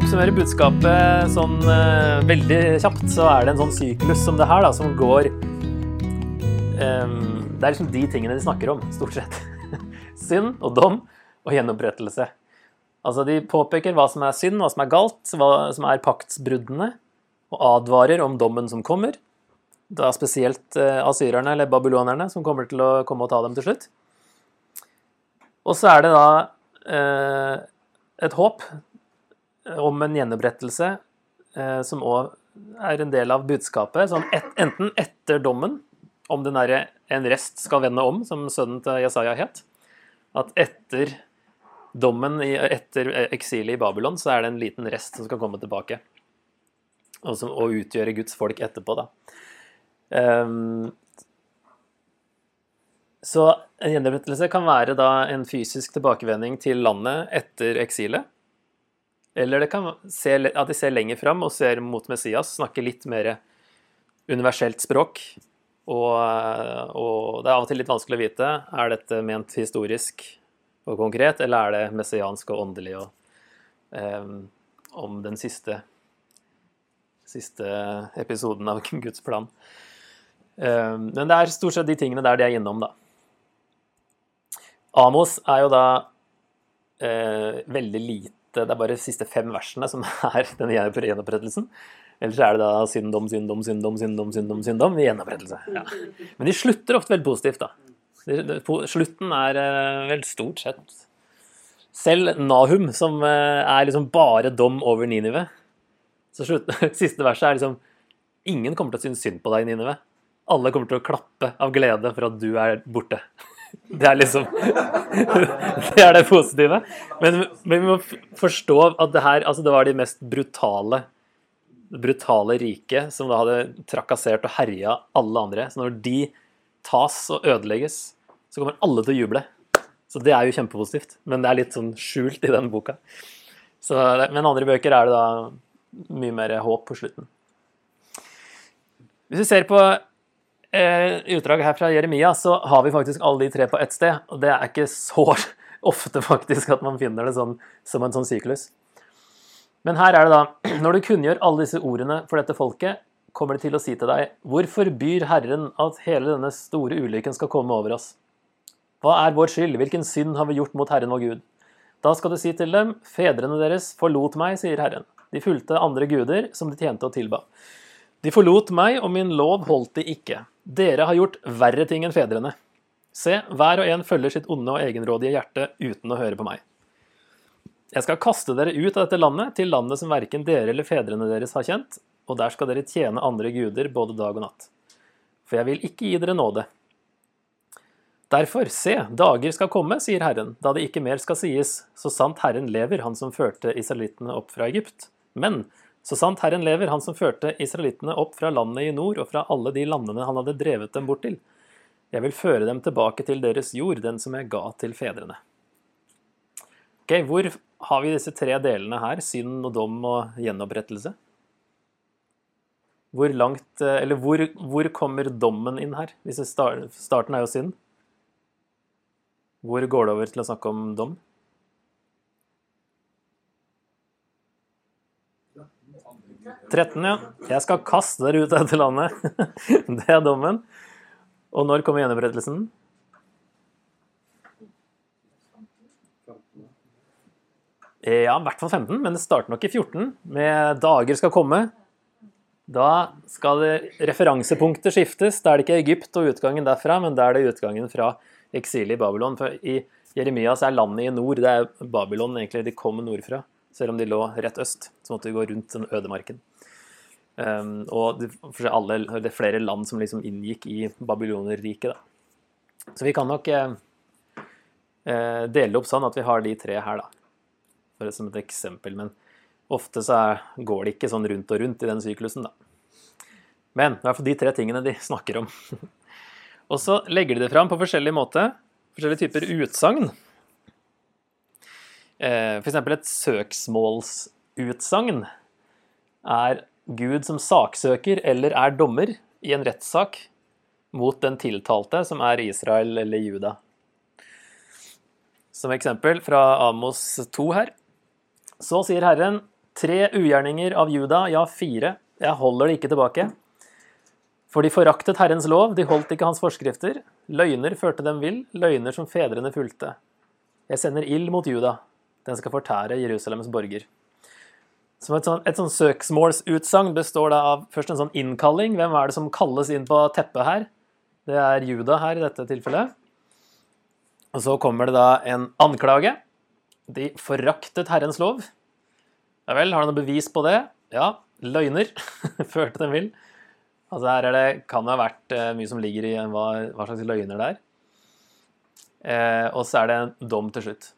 Oppsummere budskapet sånn uh, veldig kjapt, så er det en sånn syklus som det her, da, som går um, Det er liksom de tingene de snakker om, stort sett. Synd og dom og gjenopprettelse. Altså De påpeker hva som er synd, hva som er galt, hva som er paktsbruddene, og advarer om dommen som kommer. Da spesielt uh, asyrerne, eller babylonerne, som kommer til å komme og ta dem til slutt. Og så er det da uh, et håp om en gjenopprettelse eh, som òg er en del av budskapet. Sånn et, enten etter dommen, om den derre 'en rest skal vende om', som sønnen til Jesaja het. At etter dommen, etter eksilet i Babylon, så er det en liten rest som skal komme tilbake. Og, som, og utgjøre Guds folk etterpå, da. Um, så en gjenopprettelse kan være da en fysisk tilbakevending til landet etter eksilet. Eller det kan se, at de ser lenger fram og ser mot Messias, snakker litt mer universelt språk. Og, og, det er av og til litt vanskelig å vite. Er dette ment historisk og konkret, eller er det messiansk og åndelig og, um, om den siste, siste episoden av Guds plan? Um, men det er stort sett de tingene der de er innom, da. Amos er jo da eh, veldig lite Det er bare de siste fem versene som er den gjenopprettelsen. Ellers er det da syndom, syndom, syndom, syndom, syndom, syndom gjenopprettelse. Ja. Men de slutter ofte veldig positivt, da. Slutten er eh, vel stort sett Selv Nahum, som eh, er liksom bare dom over Ninive Så slutten, siste verset er liksom Ingen kommer til å synes synd på deg, Ninive. Alle kommer til å klappe av glede for at du er borte. Det er liksom Det er det positive. Men, men vi må forstå at det her altså det var de mest brutale brutale rike som da hadde trakassert og herja alle andre. Så når de tas og ødelegges, så kommer alle til å juble. Så det er jo kjempepositivt. Men det er litt sånn skjult i den boka. Så, men andre bøker er det da mye mer håp på slutten. Hvis vi ser på eh, utdrag her fra Jeremia, så har vi faktisk alle de tre på ett sted. Og det er ikke så ofte faktisk at man finner det sånn, som en sånn syklus. Men her er det da Når du kunngjør alle disse ordene for dette folket, kommer de til å si til deg Hvorfor byr Herren at hele denne store ulykken skal komme over oss? Hva er vår skyld? Hvilken synd har vi gjort mot Herren vår Gud? Da skal du si til dem, fedrene deres forlot meg, sier Herren. De fulgte andre guder som de tjente og tilba. De forlot meg, og min lov holdt de ikke. Dere har gjort verre ting enn fedrene. Se, hver og en følger sitt onde og egenrådige hjerte uten å høre på meg. Jeg skal kaste dere ut av dette landet, til landet som verken dere eller fedrene deres har kjent, og der skal dere tjene andre guder både dag og natt. For jeg vil ikke gi dere nåde. Derfor, se, dager skal komme, sier Herren, da det ikke mer skal sies, så sant Herren lever, han som førte israelittene opp fra Egypt. Men så sant Herren lever, han som førte israelittene opp fra landet i nord og fra alle de landene han hadde drevet dem bort til. Jeg vil føre dem tilbake til deres jord, den som jeg ga til fedrene. Ok, Hvor har vi disse tre delene her, synd og dom og gjenopprettelse? Hvor langt, eller hvor, hvor kommer dommen inn her? Hvis starten er jo synd. Hvor går det over til å snakke om dom? 13, ja. Jeg skal kaste dere ut av dette landet. Det er dommen. Og når kommer gjenopprettelsen? Ja, i hvert fall 15, men det starter nok i 14, med 'dager skal komme'. Da skal referansepunkter skiftes. Da er det ikke Egypt og utgangen derfra, men da er det utgangen fra eksilet i Babylon. For i Jeremias er landet i nord. Det er Babylon egentlig de kom nordfra. Selv om de lå rett øst, så måtte de gå rundt den ødemarken. Um, og det, alle, det er flere land som liksom inngikk i babylonerriket. Så vi kan nok eh, eh, dele opp sånn at vi har de tre her, da. For som et eksempel. Men ofte så er, går det ikke sånn rundt og rundt i den syklusen, da. Men det er for de tre tingene de snakker om. og så legger de det fram på forskjellig måte. Forskjellige typer utsagn. Eh, F.eks. et søksmålsutsagn er Gud som saksøker eller er dommer i en rettssak mot den tiltalte, som er Israel eller Juda. Som eksempel fra Amos 2 her. Så sier Herren, Tre ugjerninger av Juda, ja, fire. Jeg holder det ikke tilbake. For de foraktet Herrens lov, de holdt ikke hans forskrifter. Løgner førte dem vill, løgner som fedrene fulgte. Jeg sender ild mot Juda, den skal fortære Jerusalems borger. Så et sånn, et sånn søksmålsutsagn består da av først en sånn innkalling. Hvem er det som kalles inn på teppet her? Det er Juda her i dette tilfellet. Og så kommer det da en anklage. De foraktet Herrens lov. Ja vel, har du noe bevis på det? Ja, løgner førte dem vill. Altså her er det, kan det ha vært eh, mye som ligger i hva, hva slags løgner det er. Eh, og så er det en dom til slutt.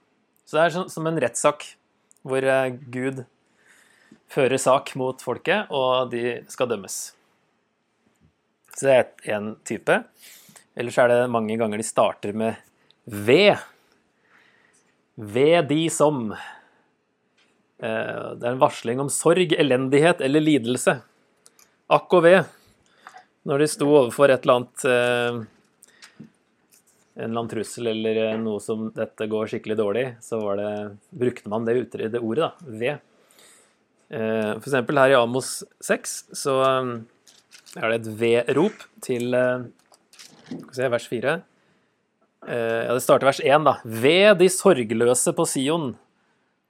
Så det er som, som en rettssak hvor eh, Gud fører sak mot folket, og de skal dømmes. Så det er én type. Ellers er det mange ganger de starter med ved. Ved de som. Eh, det er en varsling om sorg, elendighet eller lidelse. Akk og ved. Når de sto overfor et eller annet eh, en eller annen trussel eller eh, noe som dette går skikkelig dårlig, så det, brukte man det, det ordet, da, ved. Eh, for eksempel her i Amos 6 så eh, er det et V-rop til eh, se, vers 4. Ja, det starter vers 1, da. Ved de sorgløse på Sion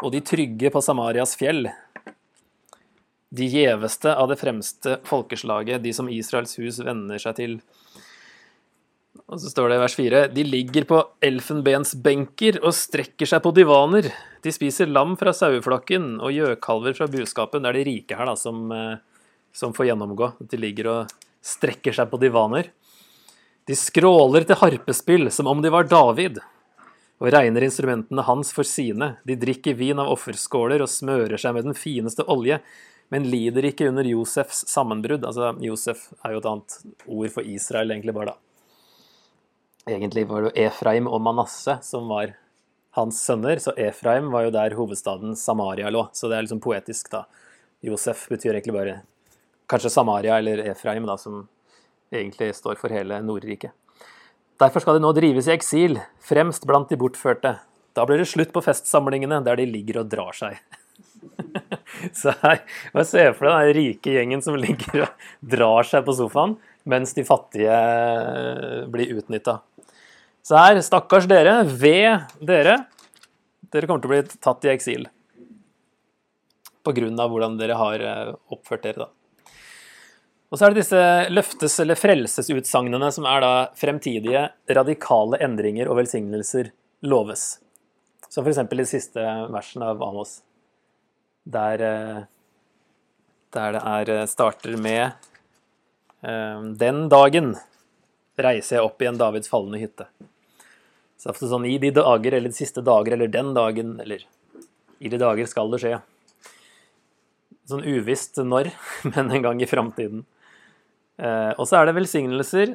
og de trygge på Samarias fjell. De gjeveste av det fremste folkeslaget, de som Israels hus venner seg til. Og så står det i vers 4.: De ligger på elfenbensbenker og strekker seg på divaner. De spiser lam fra saueflokken og gjøkalver fra buskapen. Det er de rike her da, som, eh, som får gjennomgå. De ligger og strekker seg på divaner. De skråler til harpespill som om de var David, og regner instrumentene hans for sine. De drikker vin av offerskåler og smører seg med den fineste olje, men lider ikke under Josefs sammenbrudd. Altså, Josef er jo et annet ord for Israel, egentlig bare, da. Egentlig var det jo Efraim og Manasseh som var hans sønner, så Efraim var jo der hovedstaden Samaria lå. Så det er liksom poetisk, da. Josef betyr egentlig bare kanskje Samaria eller Efraim, da, som egentlig står for hele Nordriket. Derfor skal de nå drives i eksil, fremst blant de bortførte. Da blir det slutt på festsamlingene der de ligger og drar seg. så her, bare Se for deg den rike gjengen som ligger og drar seg på sofaen, mens de fattige blir utnytta. Så her, stakkars dere, ved dere, dere kommer til å bli tatt i eksil. På grunn av hvordan dere har eh, oppført dere, da. Og så er det disse løftes- eller frelsesutsagnene som er da fremtidige radikale endringer og velsignelser loves. Som f.eks. i siste versen av Amos, der, eh, der det er, eh, starter med Den dagen reiser jeg opp i en Davids falne hytte. Så ofte sånn i de dager, eller de siste dager, eller den dagen, eller i de dager skal det skje. Sånn uvisst når, men en gang i framtiden. Eh, og så er det velsignelser.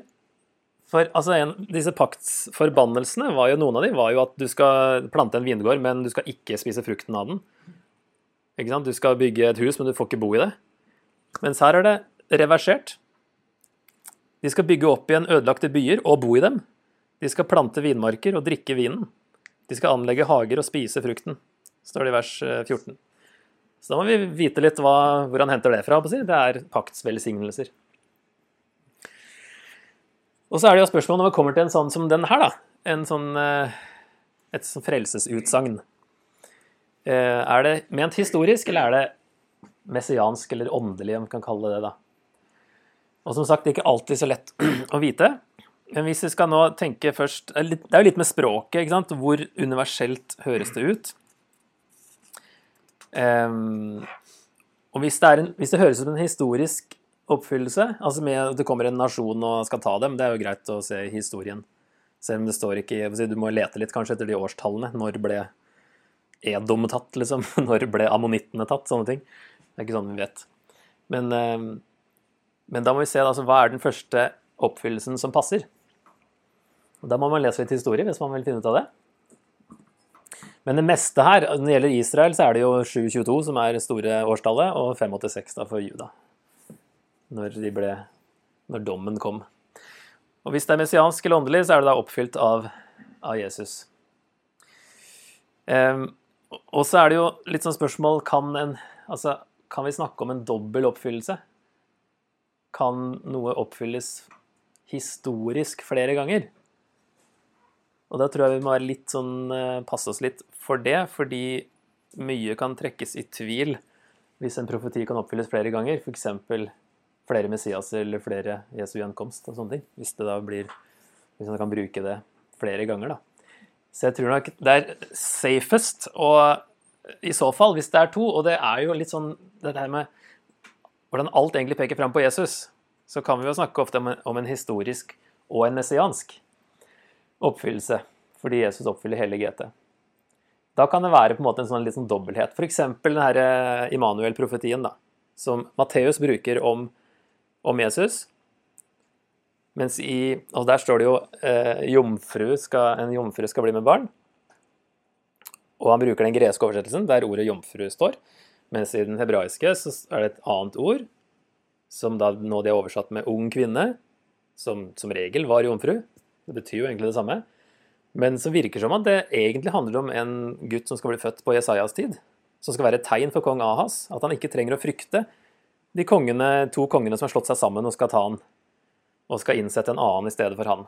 For altså, en, disse paktsforbannelsene, var jo, noen av de var jo at du skal plante en vingård, men du skal ikke spise frukten av den. Ikke sant? Du skal bygge et hus, men du får ikke bo i det. Mens her er det reversert. De skal bygge opp igjen ødelagte byer og bo i dem. De skal plante vinmarker og drikke vinen. De skal anlegge hager og spise frukten, står det i vers 14. Eh, så da må vi vite litt hva, hvor han henter det fra. Det er paktsvelsignelser. Og så er det jo spørsmålet når vi kommer til en sånn som den her, da. En sånn, eh, et sånn frelsesutsagn. Eh, er det ment historisk, eller er det messiansk eller åndelig, om vi kan kalle det det? da? Og som sagt, det er ikke alltid så lett å vite. Men hvis vi skal nå tenke først Det er jo litt med språket. ikke sant? Hvor universelt høres det ut? Um, og hvis det, en, hvis det, høres ut som en historisk oppfyllelse, altså med at det kommer en nasjon og skal ta dem, det er jo greit å se i historien. Selv om det står ikke Du må lete litt kanskje etter de årstallene. Når ble Edom tatt, liksom? Når ble ammonittene tatt? Sånne ting. Det er ikke sånn vi vet. Men, um, men da må vi se altså, hva er den første oppfyllelsen som passer. Og Da må man lese litt historie hvis man vil finne ut av det. Men det meste her, når det gjelder Israel, så er det jo 722 som er store årstallet, og 586 da for Juda. Når, de ble, når dommen kom. Og hvis det er messiansk eller åndelig, så er det da oppfylt av, av Jesus. Um, Og så er det jo litt sånn spørsmål kan, en, altså, kan vi snakke om en dobbel oppfyllelse? Kan noe oppfylles historisk flere ganger? Og da tror jeg vi må være litt sånn, eh, passe oss litt for det, fordi mye kan trekkes i tvil hvis en profeti kan oppfylles flere ganger. F.eks. flere Messiaser eller flere Jesu gjenkomst og sånne ting. Hvis det da blir Hvis man kan bruke det flere ganger, da. Så jeg tror nok det er safest og i så fall, hvis det er to, og det er jo litt sånn det her med hvordan alt egentlig peker fram på Jesus, så kan vi jo snakke ofte om en, historisk og en messiansk oppfyllelse, fordi Jesus oppfyller hele GT. Da kan det være på en måte en sånn litt sånn dobbelthet. F.eks. denne Immanuel-profetien da, som Matteus bruker om, om, Jesus. Mens i, og Der står det jo eh, jomfru skal, en jomfru skal bli med barn. Og han bruker den greske oversettelsen der ordet jomfru står. Mens i den hebraiske så er det et annet ord, som da nå de er oversatt med ung kvinne, som som regel var jomfru. Det betyr jo egentlig det samme. Men som virker som at det egentlig handler om en gutt som skal bli født på Jesajas tid. Som skal være et tegn for kong Ahas. At han ikke trenger å frykte de kongene, to kongene som har slått seg sammen og skal ta han. Og skal innsette en annen i stedet for han.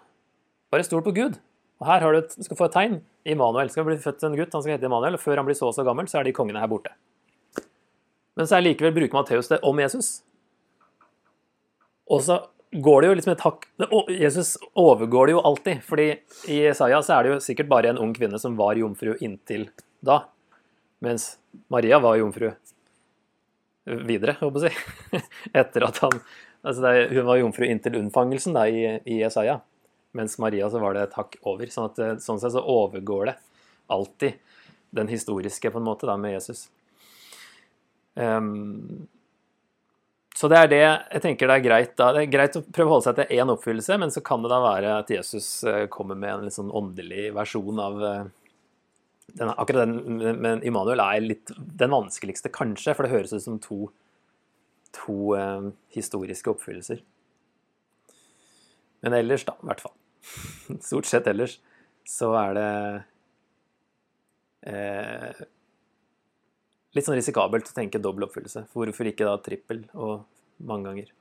Bare stol på Gud. Og her har du et, skal få et tegn. Immanuel skal bli født en gutt, han skal hete Immanuel, og før han blir så og så gammel, så er de kongene her borte. Men så likevel bruker Matteus det om Jesus. Og så går det jo liksom et hakk Jesus overgår det jo alltid. fordi i Isaiah så er det jo sikkert bare en ung kvinne som var jomfru inntil da. Mens Maria var jomfru videre, håper jeg å si. Etter at han Altså det, hun var jomfru inntil unnfangelsen da, i, i Isaiah. Mens Maria så var det et hakk over. Sånn, at, sånn sett så overgår det alltid den historiske på en måte da med Jesus. Um, så det er det jeg tenker det er greit da. Det er greit å prøve å holde seg til én oppfyllelse, men så kan det da være at Jesus eh, kommer med en litt sånn åndelig versjon av eh, den, Akkurat den men Immanuel er litt den vanskeligste, kanskje, for det høres ut som to, to uh, historiske oppfyllelser. Men ellers, da, i hvert fall. Stort sett ellers, så er det eh, litt sånn risikabelt å tenke dobbel oppfyllelse. Hvorfor ikke da trippel og mange ganger?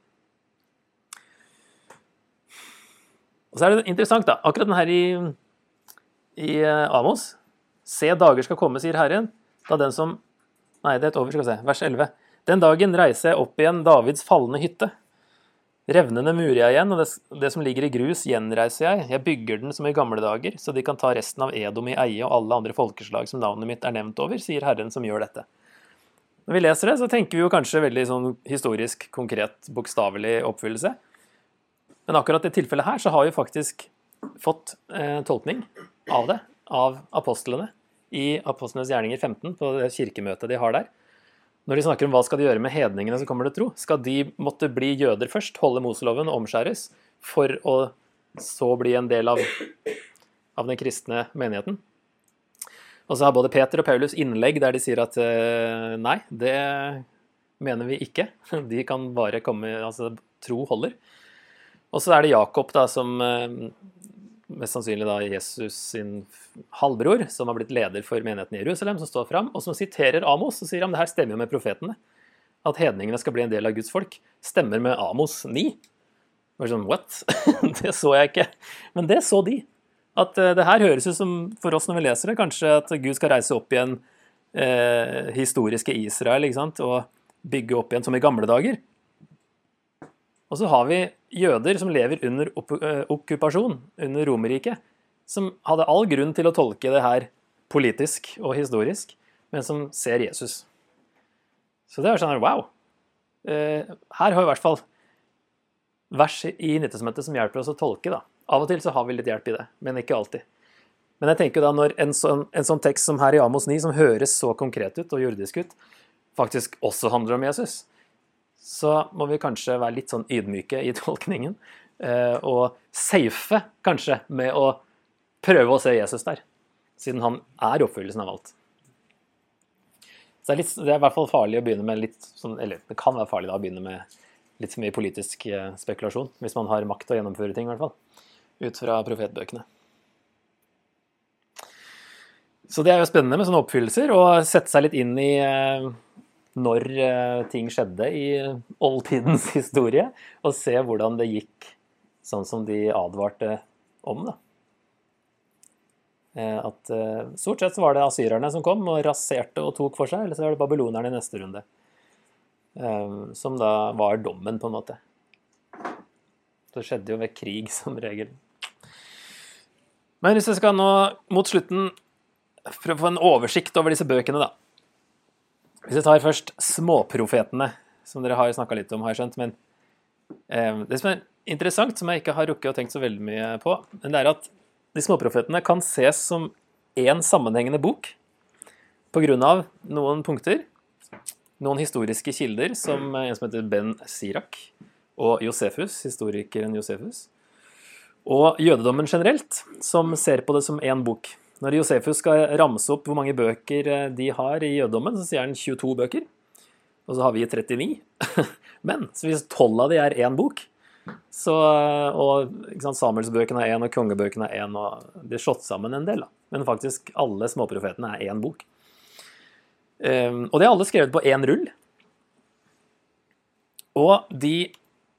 Og så er det interessant, da. Akkurat den her i, i eh, Amos. Se, dager skal komme, sier Herren, da den som Nei, det er et over, skal vi se. Vers 11. Den dagen reiser jeg opp igjen Davids falne hytte. Revnene murer jeg igjen, og det, det, som ligger i grus, gjenreiser jeg. Jeg bygger den som i gamle dager, så de kan ta resten av Edom i eie og alle andre folkeslag som navnet mitt er nevnt over, sier Herren som gjør dette. Når vi leser det, så tenker vi jo kanskje veldig sånn historisk, konkret, bokstavelig oppfyllelse. Men akkurat i tilfellet her så har vi faktisk fått eh, tolkning av det av apostlene i Apostlenes gjerninger 15, på det kirkemøtet de har der. Når de snakker om hva skal de gjøre med hedningene som kommer til tro, skal de måtte bli jøder først, holde Moseloven og omskjæres, for å så bli en del av, av den kristne menigheten? Og så har både Peter og Paulus innlegg der de sier at uh, nei, det mener vi ikke. De kan bare komme Altså, tro holder. Og så er det Jakob, da, som uh, mest sannsynlig da Jesus sin halvbror, som har blitt leder for menigheten i Jerusalem, som står fram, og som siterer Amos og sier at det her stemmer jo med profetene. At hedningene skal bli en del av Guds folk. Stemmer med Amos 9. Bare sånn, What? det så jeg ikke. Men det så de. At uh, det her høres ut som, for oss når vi leser det, kanskje at Gud skal reise opp igjen eh, historiske Israel ikke sant? og bygge opp igjen som i gamle dager. Og så har vi jøder som lever under eh, okkupasjon, under Romerriket, som hadde all grunn til å tolke det her politisk og historisk, men som ser Jesus. Så det er sånn wow. Eh, her har vi i hvert fall vers i Nyttesmøtet som hjelper oss å tolke, da. Av og til så har vi litt hjelp i det, men ikke alltid. Men jeg tenker da når en sånn, en sånn tekst som her i Amos 9, som høres så konkret ut og jordisk ut, faktisk også handler om Jesus, så må vi kanskje være litt sånn ydmyke i tolkningen. Eh, og safe, kanskje, med å prøve å se Jesus der. Siden han er oppfyllelsen av alt. Så det er, litt, det er i hvert fall farlig å begynne med litt sånn, Eller det kan være farlig da å begynne med litt mye politisk eh, spekulasjon. Hvis man har makt til å gjennomføre ting, i hvert fall ut fra profetbøkene. Så det er jo spennende med sånne oppfyllelser, og sette seg litt inn i eh, når eh, ting skjedde i oldtidens historie, og se hvordan det gikk sånn som de advarte om. da. Eh, At Stort sett så var det asyrerne som kom og raserte og tok for seg, eller så var det babylonerne i neste runde. Som da var dommen, på en måte. Det skjedde jo ved krig, som regel. Men hvis jeg skal nå mot slutten prøve å få en oversikt over disse bøkene, da. Hvis jeg tar først Småprofetene, som dere har snakka litt om, har jeg skjønt. Men eh, det som er interessant, som jeg ikke har rukket å tenkt så veldig mye på, men det er at de småprofetene kan ses som én sammenhengende bok av noen punkter. Noen historiske kilder, som en som heter Ben Sirak, og Josefus, historikeren Josefus. Og jødedommen generelt, som ser på det som én bok. Når Josefus skal ramse opp hvor mange bøker eh, de har i jødedommen, så sier han 22 bøker. Og så har vi 39. Men hvis 12 av de er én bok, så, og Samuelsbøkene er én, og kongebøkene er én, og de er slått sammen en del. Da. Men faktisk alle småprofetene er én bok. Um, og de er alle skrevet på én rull. Og de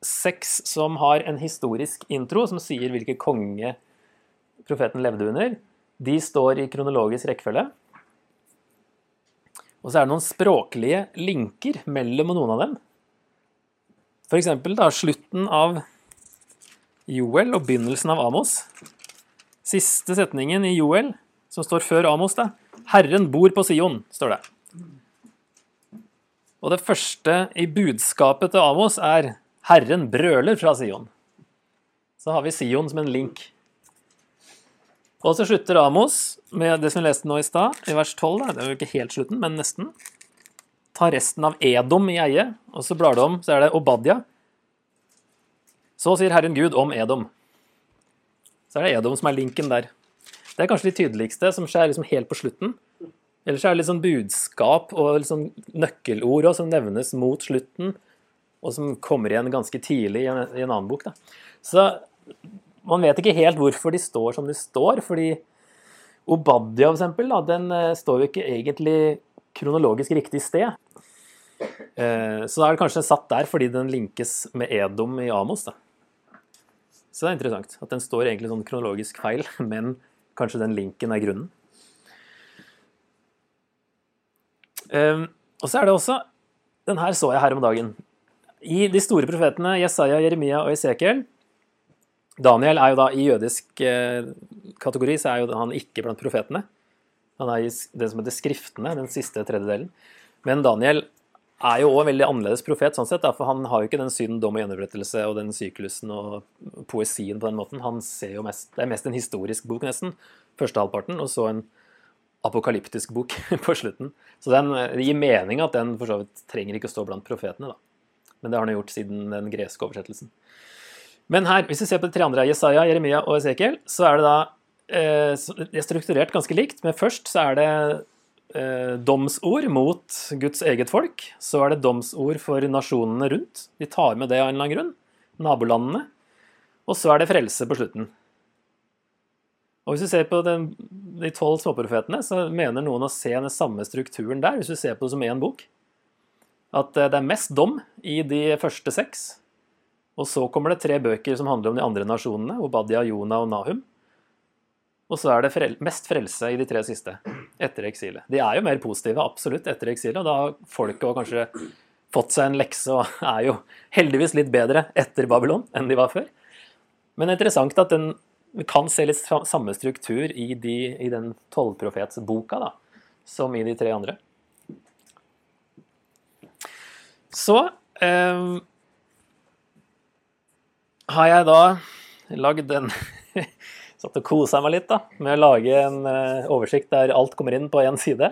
seks som har en historisk intro, som sier hvilke konge profeten levde under, de står i kronologisk rekkefølge. Og så er det noen språklige linker mellom noen av dem. For eksempel da, slutten av Joel og begynnelsen av Amos. Siste setningen i Joel, som står før Amos, da. 'Herren bor på Sion', står det. Og det første i budskapet til Amos er 'Herren brøler fra Sion'. Så har vi Sion som en link. Og så slutter Amos med det som vi leste nå i stad, i vers 12. Da. Det er jo ikke helt slutten, men nesten. Ta resten av Edom i eie, og så blar du om, så er det Obadia. Så sier Herren Gud om Edom. Så er det Edom som er linken der. Det er kanskje de tydeligste, som skjer liksom helt på slutten. Ellers er det litt sånn budskap og litt sånn nøkkelord også, som nevnes mot slutten, og som kommer igjen ganske tidlig i en, i en annen bok. Da. Så man vet ikke helt hvorfor de står som de står, fordi Obadia, for eksempel, da, den eh, står jo ikke egentlig kronologisk riktig sted. Eh, Så da er det kanskje satt der fordi den linkes med Edom i Amos. da. Så det er interessant at den står egentlig sånn kronologisk feil, men kanskje den linken er grunnen. Eh, Og så er det også Den her så jeg her om dagen. I de store profetene Jesaja, Jeremia og Esekiel Daniel er jo da i jødisk eh, kategori så er jo han ikke blant profetene. Han er i det som heter Skriftene, den siste tredjedelen. Men Daniel er jo òg en veldig annerledes profet, sånn sett, for han har jo ikke den synd, dom og gjenopprettelse og den syklusen og poesien på den måten. Han ser jo mest, Det er mest en historisk bok, nesten, første halvparten, og så en apokalyptisk bok på slutten. Så den, det gir mening at den for så vidt trenger ikke å stå blant profetene, da. Men det har han gjort siden den greske oversettelsen. Men her, hvis vi ser på de tre andre, Jesaja, Jeremia og Esekiel, så er det da eh, det er strukturert ganske likt. Men først så er det eh, domsord mot Guds eget folk. Så er det domsord for nasjonene rundt. De tar med det av en eller annen grunn. Nabolandene. Og så er det frelse på slutten. Og hvis du ser på den, de tolv småprofetene, så mener noen å se den samme strukturen der, hvis du ser på det som én bok. At eh, det er mest dom i de første seks. Og så kommer det tre bøker som handler om de andre nasjonene, Obadia, Jonah og Nahum. Og så er det frel mest frelse i de tre siste, etter eksilet. De er jo mer positive, absolutt, etter eksilet, og da har folket kanskje fått seg en lekse og er jo heldigvis litt bedre etter Babylon enn de var før. Men det er interessant at den, kan se litt samme struktur i, de, i den tolvprofetsboka da, som i de tre andre. Så eh, har jeg da lagd en Satt og kosa meg litt da, med å lage en eh, oversikt der alt kommer inn på én side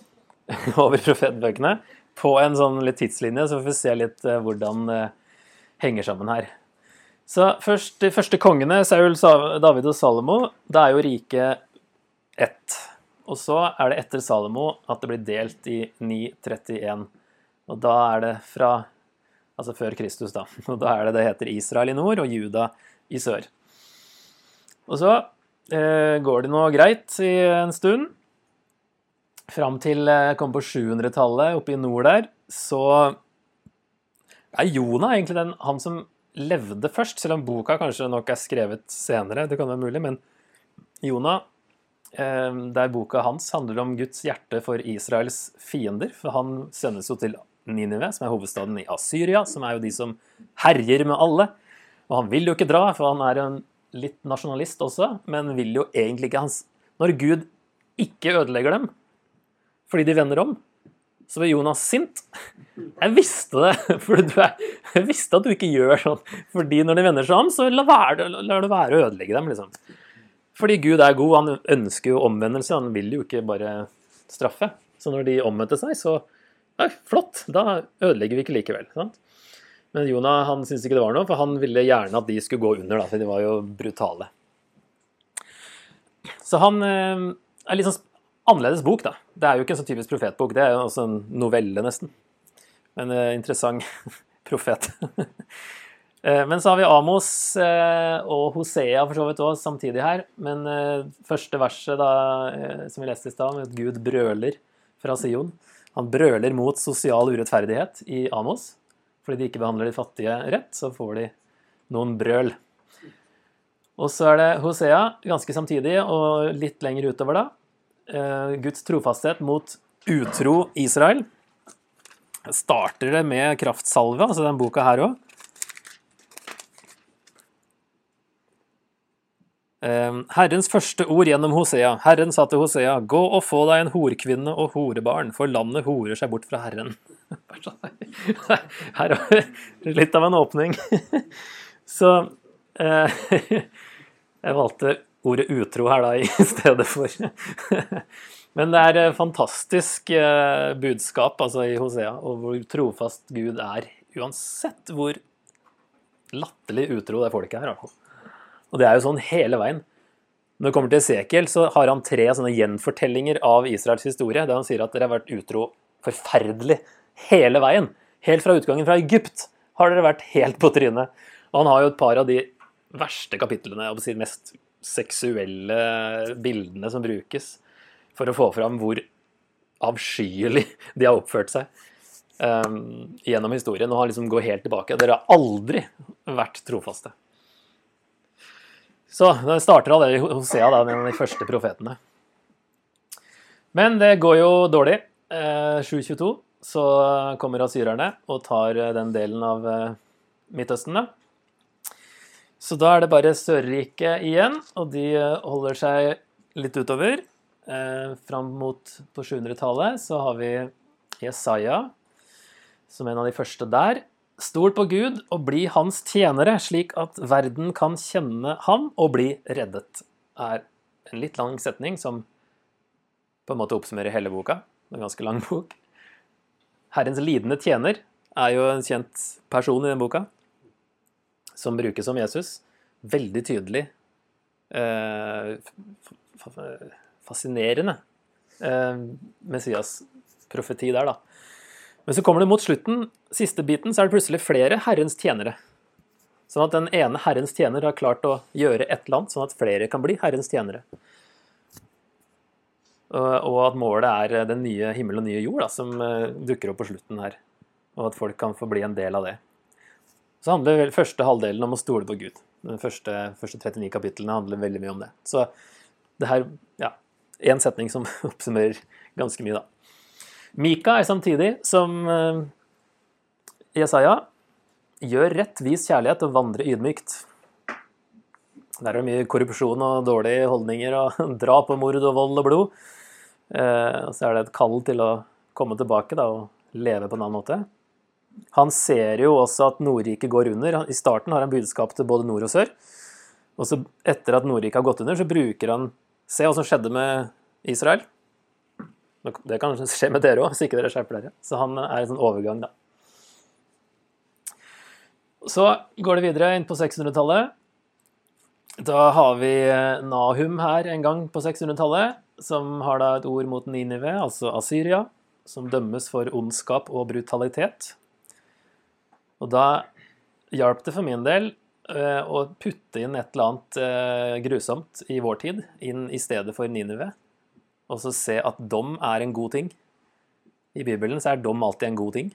over profetbøkene. På en sånn litt tidslinje, så får vi se litt eh, hvordan det henger sammen her. Så først, De første kongene, Saul, David og Salomo, da er jo riket ett. Og så er det etter Salomo at det blir delt i 931. Og da er det fra Altså før Kristus, da. Og da er det det heter Israel i nord og Juda i sør. Og så eh, går det nå greit i en stund. fram til eh, kom på 700-tallet, oppe i nord der, så er Jonah egentlig den, han som levde først, selv om boka kanskje nok er skrevet senere, det kan være mulig, men Jonah, eh, der boka hans handler om Guds hjerte for Israels fiender, for han sendes jo til Ninive, som er hovedstaden i Asyria, som er jo de som herjer med alle. Og han vil jo ikke dra, for han er en litt nasjonalist også, men vil jo egentlig ikke hans Når Gud ikke ødelegger dem fordi de vender om, så blir Jonas sint. Jeg visste det, for er, jeg visste at du ikke gjør sånn. Fordi når de vender seg om, så lar være, la det være å ødelegge dem. liksom. Fordi Gud er god, han ønsker jo omvendelse, han vil jo ikke bare straffe. Så når de omvendte seg, så ja, flott, da ødelegger vi ikke likevel. sant? Men Jonah han syntes ikke det var noe, for han ville gjerne at de skulle gå under, da, for de var jo brutale. Så han eh, er litt sånn annerledes bok, da. Det er jo ikke en sånn typisk profetbok, det er jo også en novelle, nesten. Men eh, interessant profet. eh, men så har vi Amos eh, og Hosea for så vidt òg samtidig her. Men eh, første verset da, eh, som vi leste i stad, med at Gud brøler fra Sion. Han brøler mot sosial urettferdighet i Amos. Fordi de ikke behandler de fattige rett, så får de noen brøl. Og så er det Hosea ganske samtidig og litt lenger utover da. Eh, Guds trofasthet mot utro Israel. Starter det med kraftsalve, altså den boka her òg. Herrens første ord gjennom Hosea. Herren sa til Hosea, gå og få deg en horkvinne og horebarn, for landet horer seg bort fra Herren. Her er litt av en åpning. Så eh, jeg valgte ordet utro her da i stedet for. Men det er fantastisk eh, budskap altså i Hosea, og hvor trofast Gud er, uansett hvor latterlig utro det folket er. i hvert. Og det er jo sånn hele veien. Når det kommer til Esekiel, så har han tre sånne gjenfortellinger av Israels historie, der han sier at dere har vært utro forferdelig hele veien. Helt fra utgangen fra Egypt har dere vært helt på trynet. Og han har jo et par av de verste kapitlene, de mest seksuelle bildene som brukes, for å få fram hvor avskyelig de har oppført seg um, gjennom historien. Og han liksom går helt tilbake. Dere har aldri vært trofaste. Så det starter allerede Hosea, da, en av de første profetene. Men det går jo dårlig. 722 eh, så kommer asyrerne og tar eh, den delen av eh, Midtøsten. da. Så da er det bare Sørriket igjen, og de holder seg litt utover. Fram mot på 700-tallet så har vi Jesaja som en av de første der. Stol på Gud og bli hans tjenere, slik at verden kan kjenne ham og bli reddet. er en litt lang setning som på en måte oppsummerer hele boka. En ganske lang bok. Herrens lidende tjener er jo en kjent person i den boka, som brukes som Jesus. Veldig tydelig. Eh, fascinerende eh, Messias-profeti der, da. Men så kommer det mot slutten, siste biten, så er det plutselig flere Herrens tjenere. Sånn at den ene Herrens tjener har klart å gjøre et eller annet, sånn at flere kan bli Herrens tjenere. Og at målet er den nye himmel og nye jord da, som eh, dukker opp på slutten her. Og at folk kan få bli en del av det. Så handler vel første halvdelen om å stole på Gud. De første, første 39 kapitlene handler veldig mye om det. Så det her ja, én setning som oppsummerer ganske mye, da. Mika er samtidig som eh, Jesaja gjør rett, vis kjærlighet og vandre ydmykt. Der er det mye korrupsjon og dårlige holdninger og drap og mord og vold og blod. Eh, så er det et kall til å komme tilbake da, og leve på en annen måte. Han ser jo også at Nordriket går under. I starten har han budskap til både nord og sør. Og så etter at Nordriket har gått under, så bruker han Se hva som skjedde med Israel. Det kan skje med dere òg, hvis ikke dere skjerper dere. Så han er en sånn overgang, da. Så går det videre inn på 600-tallet. Da har vi Nahum her en gang på 600-tallet, som har da et ord mot Ninive, altså Asyria, som dømmes for ondskap og brutalitet. Og da hjalp det for min del eh, å putte inn et eller annet eh, grusomt i vår tid, inn i stedet for Ninive. Og så se at dom er en god ting. I Bibelen så er dom alltid en god ting.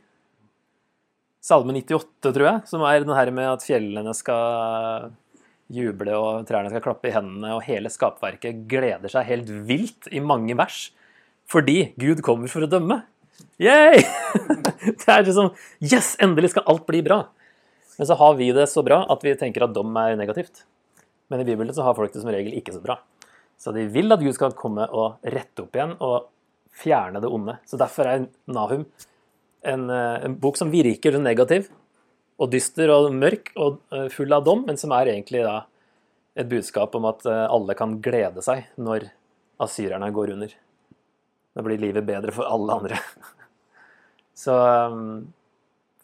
Salme 98, tror jeg, som er den her med at fjellene skal juble og trærne skal klappe i hendene, og hele skapverket gleder seg helt vilt i mange vers fordi Gud kommer for å dømme. Yay! Det er liksom Yes! Endelig skal alt bli bra. Men så har vi det så bra at vi tenker at dom er negativt. Men i Bibelen så har folk det som regel ikke så bra. Så de vil at Gud skal komme og rette opp igjen og fjerne det onde. Så derfor er Nahum en, eh, en bok som virker negativ og dyster og mørk og eh, full av dom, men som er egentlig da et budskap om at eh, alle kan glede seg når asyrerne går under. Da blir livet bedre for alle andre. Så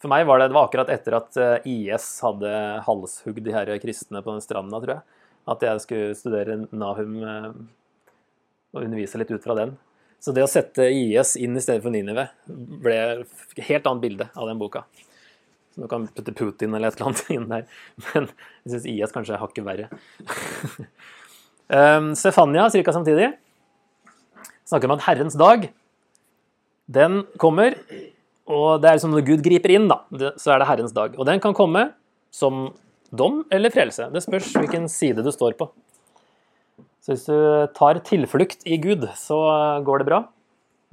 for meg var det, det var akkurat etter at IS hadde halshugd de her kristne på den stranda, tror jeg, at jeg skulle studere Nahum og undervise litt ut fra den. Så det å sette IS inn i stedet for Ninive ble et helt annet bilde av den boka. Så du kan putte Putin eller et eller annet inn der, men jeg syns IS kanskje er hakket verre. um, Stefania ca. samtidig snakker om at Herrens dag, den kommer. Og det er som når Gud griper inn, da, så er det Herrens dag. Og den kan komme som dom eller frelse. Det spørs hvilken side du står på. Så hvis du tar tilflukt i Gud, så går det bra.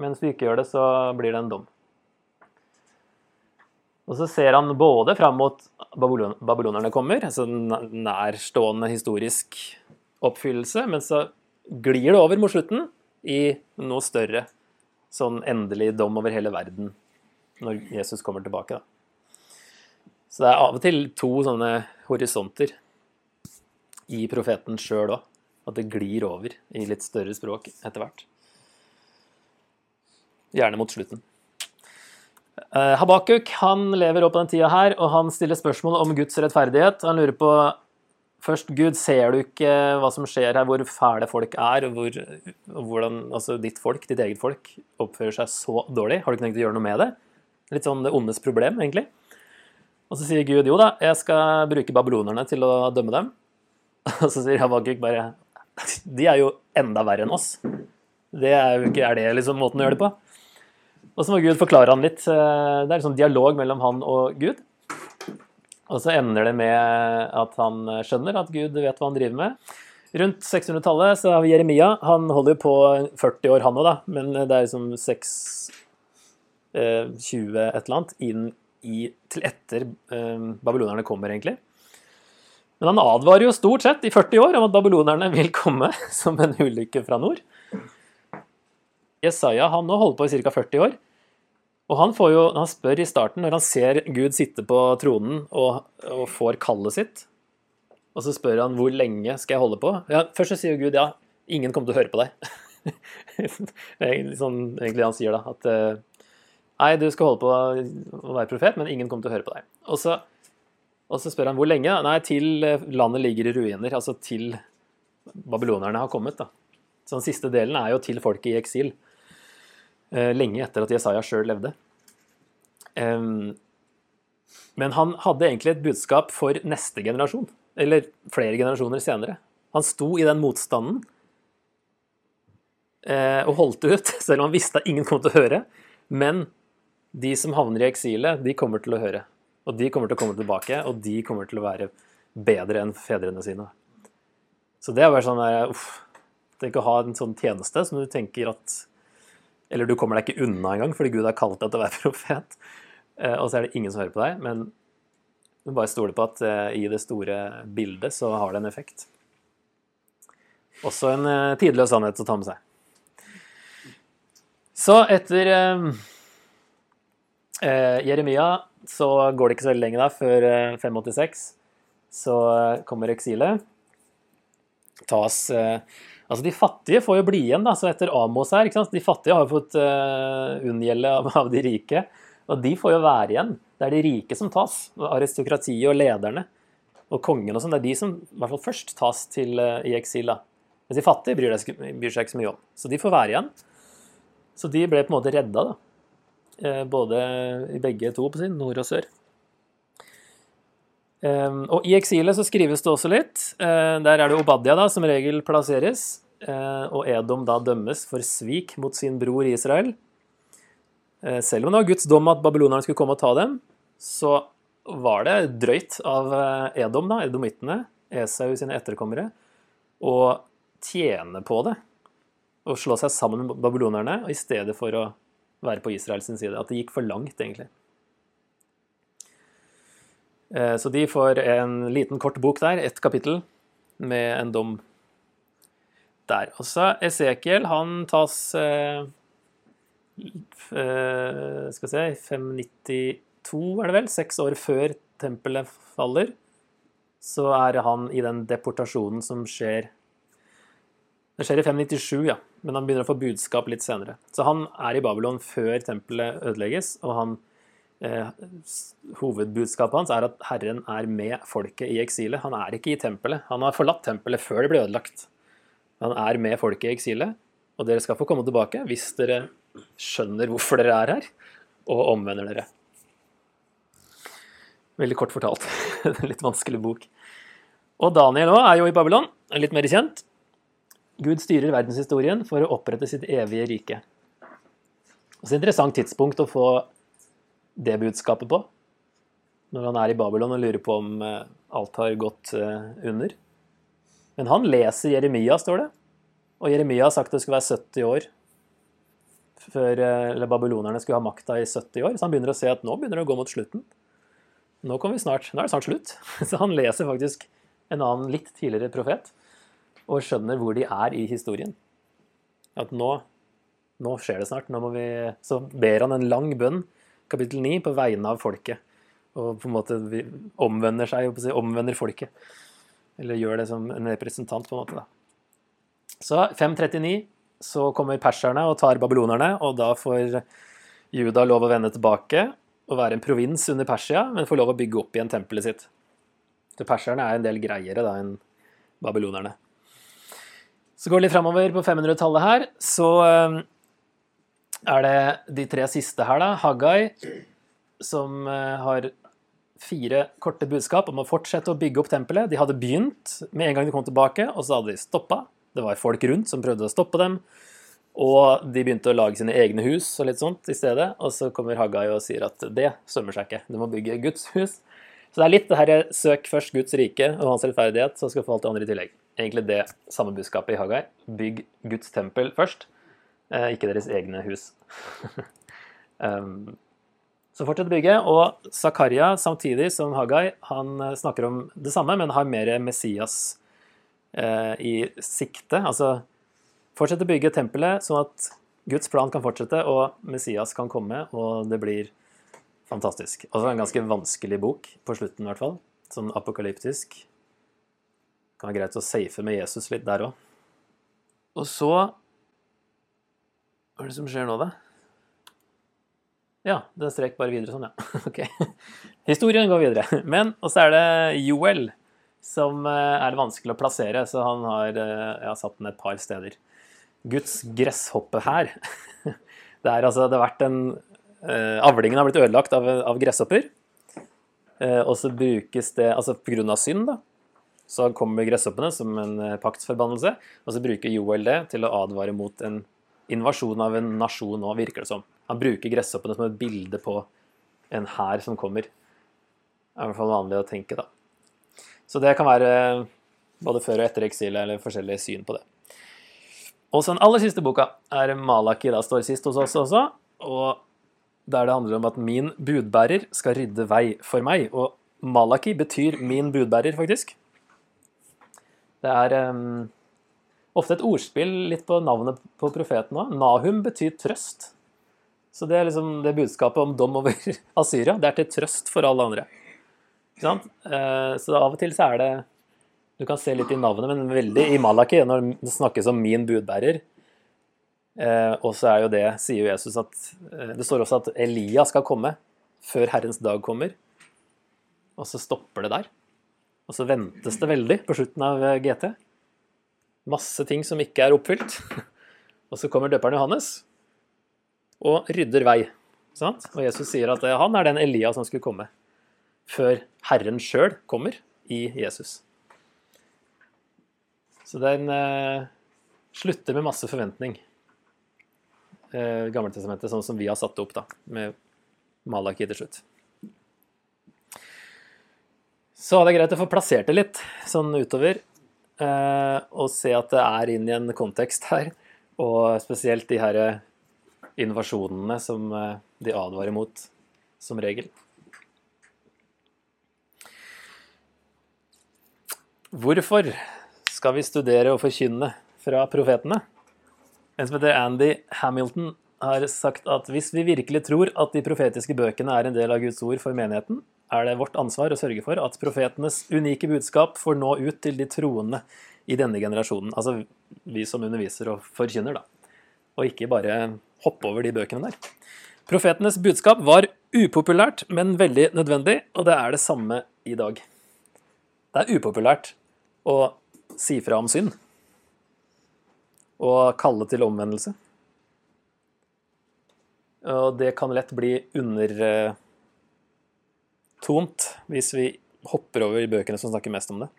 Men hvis du ikke gjør det, så blir det en dom. Og så ser han både fram mot babylon babylonerne kommer, altså nærstående historisk oppfyllelse, men så glir det over mot slutten i noe større, sånn endelig dom over hele verden når Jesus kommer tilbake. Da. Så det er av og til to sånne horisonter i profeten sjøl òg. At det glir over i litt større språk etter hvert. Gjerne mot slutten. Uh, Habakuk han lever opp på den tida her, og han stiller spørsmål om Guds rettferdighet. Han lurer på først Gud, ser du ikke hva som skjer her, hvor fæle folk er, og hvor, hvordan altså ditt folk, ditt eget folk, oppfører seg så dårlig? Har du ikke tenkt å gjøre noe med det? Litt sånn det ondes problem, egentlig. Og så sier Gud jo da, jeg skal bruke babylonerne til å dømme dem. Og så sier Habakuk bare de er jo enda verre enn oss. Det er jo ikke Er det liksom måten å gjøre det på? Og så må Gud forklare han litt. Eh, det er liksom dialog mellom han og Gud. Og så ender det med at han skjønner at Gud vet hva han driver med. Rundt 600-tallet så har vi Jeremia. Han holder jo på 40 år, han òg, da. Men det er liksom 6 20 et eller annet inn i, til etter eh, babylonerne kommer, egentlig. Men han advarer jo stort sett i 40 år om at babylonerne vil komme som en ulykke fra nord. Jesaja han nå holder på i ca. 40 år. Og han, jo, han spør i starten, når han ser Gud sitte på tronen og, og får kallet sitt, og så spør han hvor lenge skal jeg holde på. Ja, først så sier Gud ja, ingen kommer til å høre på deg. det er sånn egentlig han sier da, at eh, nei, du skal holde på å være profet, men ingen kommer til å høre på deg. Og så og så spør han hvor lenge. Nei, til eh, landet ligger i ruiner. Altså til babylonerne har kommet. da. Så den siste delen er jo til folket i eksil. Eh, lenge etter at Jesaja sjøl levde. men han hadde egentlig et budskap for neste generasjon. Eller flere generasjoner senere. Han sto i den motstanden eh, og holdt ut, selv om han visste at ingen kom til å høre. Men de som havner i eksilet, de kommer til å høre. Og de kommer til å komme tilbake, og de kommer til å være bedre enn fedrene sine. Så det er bare sånn der, uff, Tenk å ha en sånn tjeneste som du tenker at Eller du kommer deg ikke unna engang fordi Gud har kalt deg til å være profet. Eh, og så er det ingen som hører på deg. Men du bare stoler på at eh, i det store bildet så har det en effekt. Også en eh, tidløs sannhet å ta med seg. Så etter Jeremia så går det ikke så veldig lenge da, før 586. Eh, så eh, kommer eksilet. Tas eh, Altså, de fattige får jo bli igjen, da, så etter Amos her. ikke sant? De fattige har jo fått uh, unngjelde av, av, de rike. Og de får jo være igjen. Det er de rike som tas. Aristokratiet og lederne og kongen og sånn. Det er de som i hvert fall først tas til, uh, i eksil. da. Mens de fattige bryr, bryr, seg ikke så mye om. Så de får være igjen. Så de ble på en måte redda, da. Eh, både i begge to, på sin, nord og sør. Og I eksilet så skrives det også litt. Eh, der er det Obadia da, som regel plasseres. eh, og Edom da dømmes for svik mot sin bror Israel. Selv om det var Guds dom at babylonerne skulle komme og ta dem, så var det drøyt av Edom, da, edomittene, Esau sine etterkommere, å tjene på det. Å slå seg sammen med babylonerne i stedet for å være på Israels side. At det gikk for langt, egentlig. Eh, så de får en liten, kort bok der, ett kapittel, med en dom der. Og så Esekiel, han tas eh, eh, Skal vi se 592, er det vel? Seks år før tempelet faller. Så er han i den deportasjonen som skjer Det skjer i 597, ja. Men han begynner å få budskap litt senere. Så han er i Babylon før tempelet ødelegges, og han eh, hovedbudskapet hans er at Herren er med folket i eksilet. Han er ikke i tempelet. Han har forlatt tempelet før det ble ødelagt. Han er med folket i eksilet, og dere skal få komme tilbake hvis dere skjønner hvorfor dere er her, og omvender dere. Veldig kort fortalt. litt vanskelig bok. Og Daniel òg er jo i Babylon, litt mer kjent. Gud styrer verdenshistorien for å opprette sitt evige rike. Og Så interessant tidspunkt å få det budskapet på. Når han er i Babylon og lurer på om eh, alt har gått eh, under. Men han leser Jeremia, står det. Og Jeremia har sagt det skulle være 70 år før eh, eller babylonerne skulle ha makta i 70 år. Så han begynner å se at nå begynner det å gå mot slutten. Nå, snart, nå er det snart slutt. Så han leser faktisk en annen litt tidligere profet og skjønner hvor de er i historien. At nå, nå skjer det snart. Nå så ber han en lang bønn kapittel 9 på vegne av folket. Og på en måte omvender seg, omvender folket. Eller gjør det som en representant, på en måte. da. Så 539 så kommer perserne og tar babylonerne, og da får Juda lov å vende tilbake og være en provins under Persia, men får lov å bygge opp igjen tempelet sitt. Så perserne er en del greiere da enn babylonerne. Så går det litt framover på 500-tallet her, så eh, er det de tre siste her, da. Haggai, som eh, har fire korte budskap om å fortsette å bygge opp tempelet. De hadde begynt med en gang de kom tilbake, og så hadde de stoppa. Det var folk rundt som prøvde å stoppe dem. Og de begynte å lage sine egne hus og litt sånt i stedet. Og så kommer Haggai og sier at det sømmer seg ikke. Du må bygge Guds hus. Så det er litt det herre søk først Guds rike og hans rettferdighet, så skal du få alt det andre i tillegg. Egentlig det samme budskapet i Haggai. Bygg Guds tempel først. Eh, ikke deres egne hus. um, så fortsett å bygge. Og Zakaria, samtidig som Hagai, han eh, snakker om det samme, men har mer Messias eh, i sikte. Altså fortsett å bygge tempelet, sånn at Guds plan kan fortsette, og Messias kan komme, og det blir fantastisk. Altså en ganske vanskelig bok på slutten, i hvert fall. Sånn apokalyptisk. Det kan være greit å safe med Jesus litt der òg. Og så hva er det som skjer nå, da? Ja, den strek bare videre sånn, ja. Ok. Historien går videre. Men og så er det Joel som eh, er vanskelig å plassere, så han har jeg har satt den et par steder. Guds gresshoppe her. Det er altså Det har vært en uh, Avlingen har blitt ødelagt av, av gresshopper. Og så brukes det Altså pga. synd, da. Så kommer gresshoppene som en paktsforbannelse, og så bruker Joel det til å advare mot en invasjon av en nasjon nå, virker det som. Han bruker gresshoppene som et bilde på en hær som kommer. Det er i hvert fall vanlig å tenke, da. Så det kan være både før og etter eksilet, eller forskjellige syn på det. Og så den aller siste boka er Malaki, da står sist hos oss også. Og der det handler om at min budbærer skal rydde vei for meg. Og Malaki betyr min budbærer, faktisk. Det er um, ofte et ordspill litt på navnet på profeten òg. Nahum betyr trøst. Så det er liksom det budskapet om dom over Asyria. Det er til trøst for alle andre. Ikke sant? Eh, så av og til så er det Du kan se litt i navnet, men veldig i Malaki når det snakkes om min budbærer. Eh, og så er jo det, sier jo Jesus, at eh, det står også at Elia skal komme før Herrens dag kommer. Og så stopper det der. Og så ventes det veldig på slutten av GT. Masse ting som ikke er oppfylt. Og så kommer døperen Johannes og rydder vei. Sant? Og Jesus sier at han er den Elia som skulle komme før Herren sjøl kommer i Jesus. Så er eh, slutter med masse forventning. Eh, Gammeltestamentet, sånn som vi har satt det opp, da, med Malaki til slutt. Så det er greit å få plassert det litt sånn utover, eh, og se at det er inn i en kontekst her. Og spesielt de her innovasjonene som eh, de advarer mot, som regel. Hvorfor skal vi studere og forkynne fra profetene? En som heter Andy Hamilton har sagt at hvis vi virkelig tror at de profetiske bøkene er en del av Guds ord for menigheten, er det vårt ansvar å sørge for at profetenes unike budskap får nå ut til de troende i denne generasjonen. Altså vi som underviser og forkynner, da. Og ikke bare hoppe over de bøkene der. Profetenes budskap var upopulært, men veldig nødvendig, og det er det samme i dag. Det er upopulært å si fra om synd og kalle til omvendelse. Og det kan lett bli undertont hvis vi hopper over i bøkene som snakker mest om det.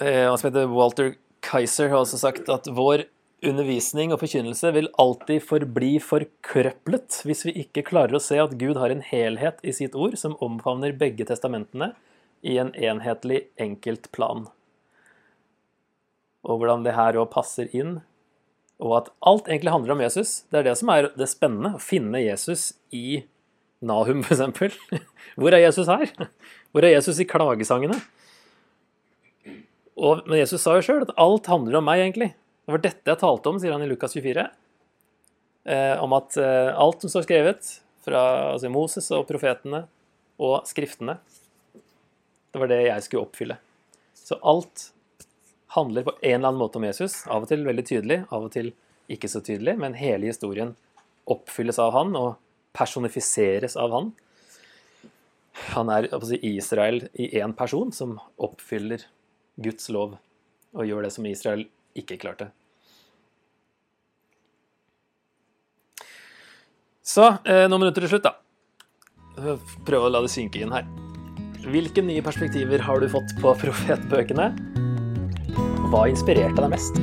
Eh, han som heter Walter Kaiser har også sagt at vår undervisning og forkynnelse vil alltid forbli forkrøplet hvis vi ikke klarer å se at Gud har en helhet i sitt ord som omfavner begge testamentene i en enhetlig, enkelt plan. Og hvordan det her òg passer inn og at alt egentlig handler om Jesus. Det er det som er det spennende. Å finne Jesus i Nahum, f.eks. Hvor er Jesus her? Hvor er Jesus i klagesangene? Og, men Jesus sa jo sjøl at alt handler om meg, egentlig. Det var dette jeg talte om, sier han i Lukas 24. Eh, om at eh, alt som står skrevet fra altså Moses og profetene og skriftene, det var det jeg skulle oppfylle. Så alt handler på en eller annen måte om Jesus. Av og til veldig tydelig, av og til ikke så tydelig, men hele historien oppfylles av han og personifiseres av han. Han er si, Israel i én person som oppfyller Guds lov og gjør det som Israel ikke klarte. Så eh, noen minutter til slutt, da. Prøv å la det synke inn her. Hvilke nye perspektiver har du fått på profetbøkene? Hva inspirerte deg mest?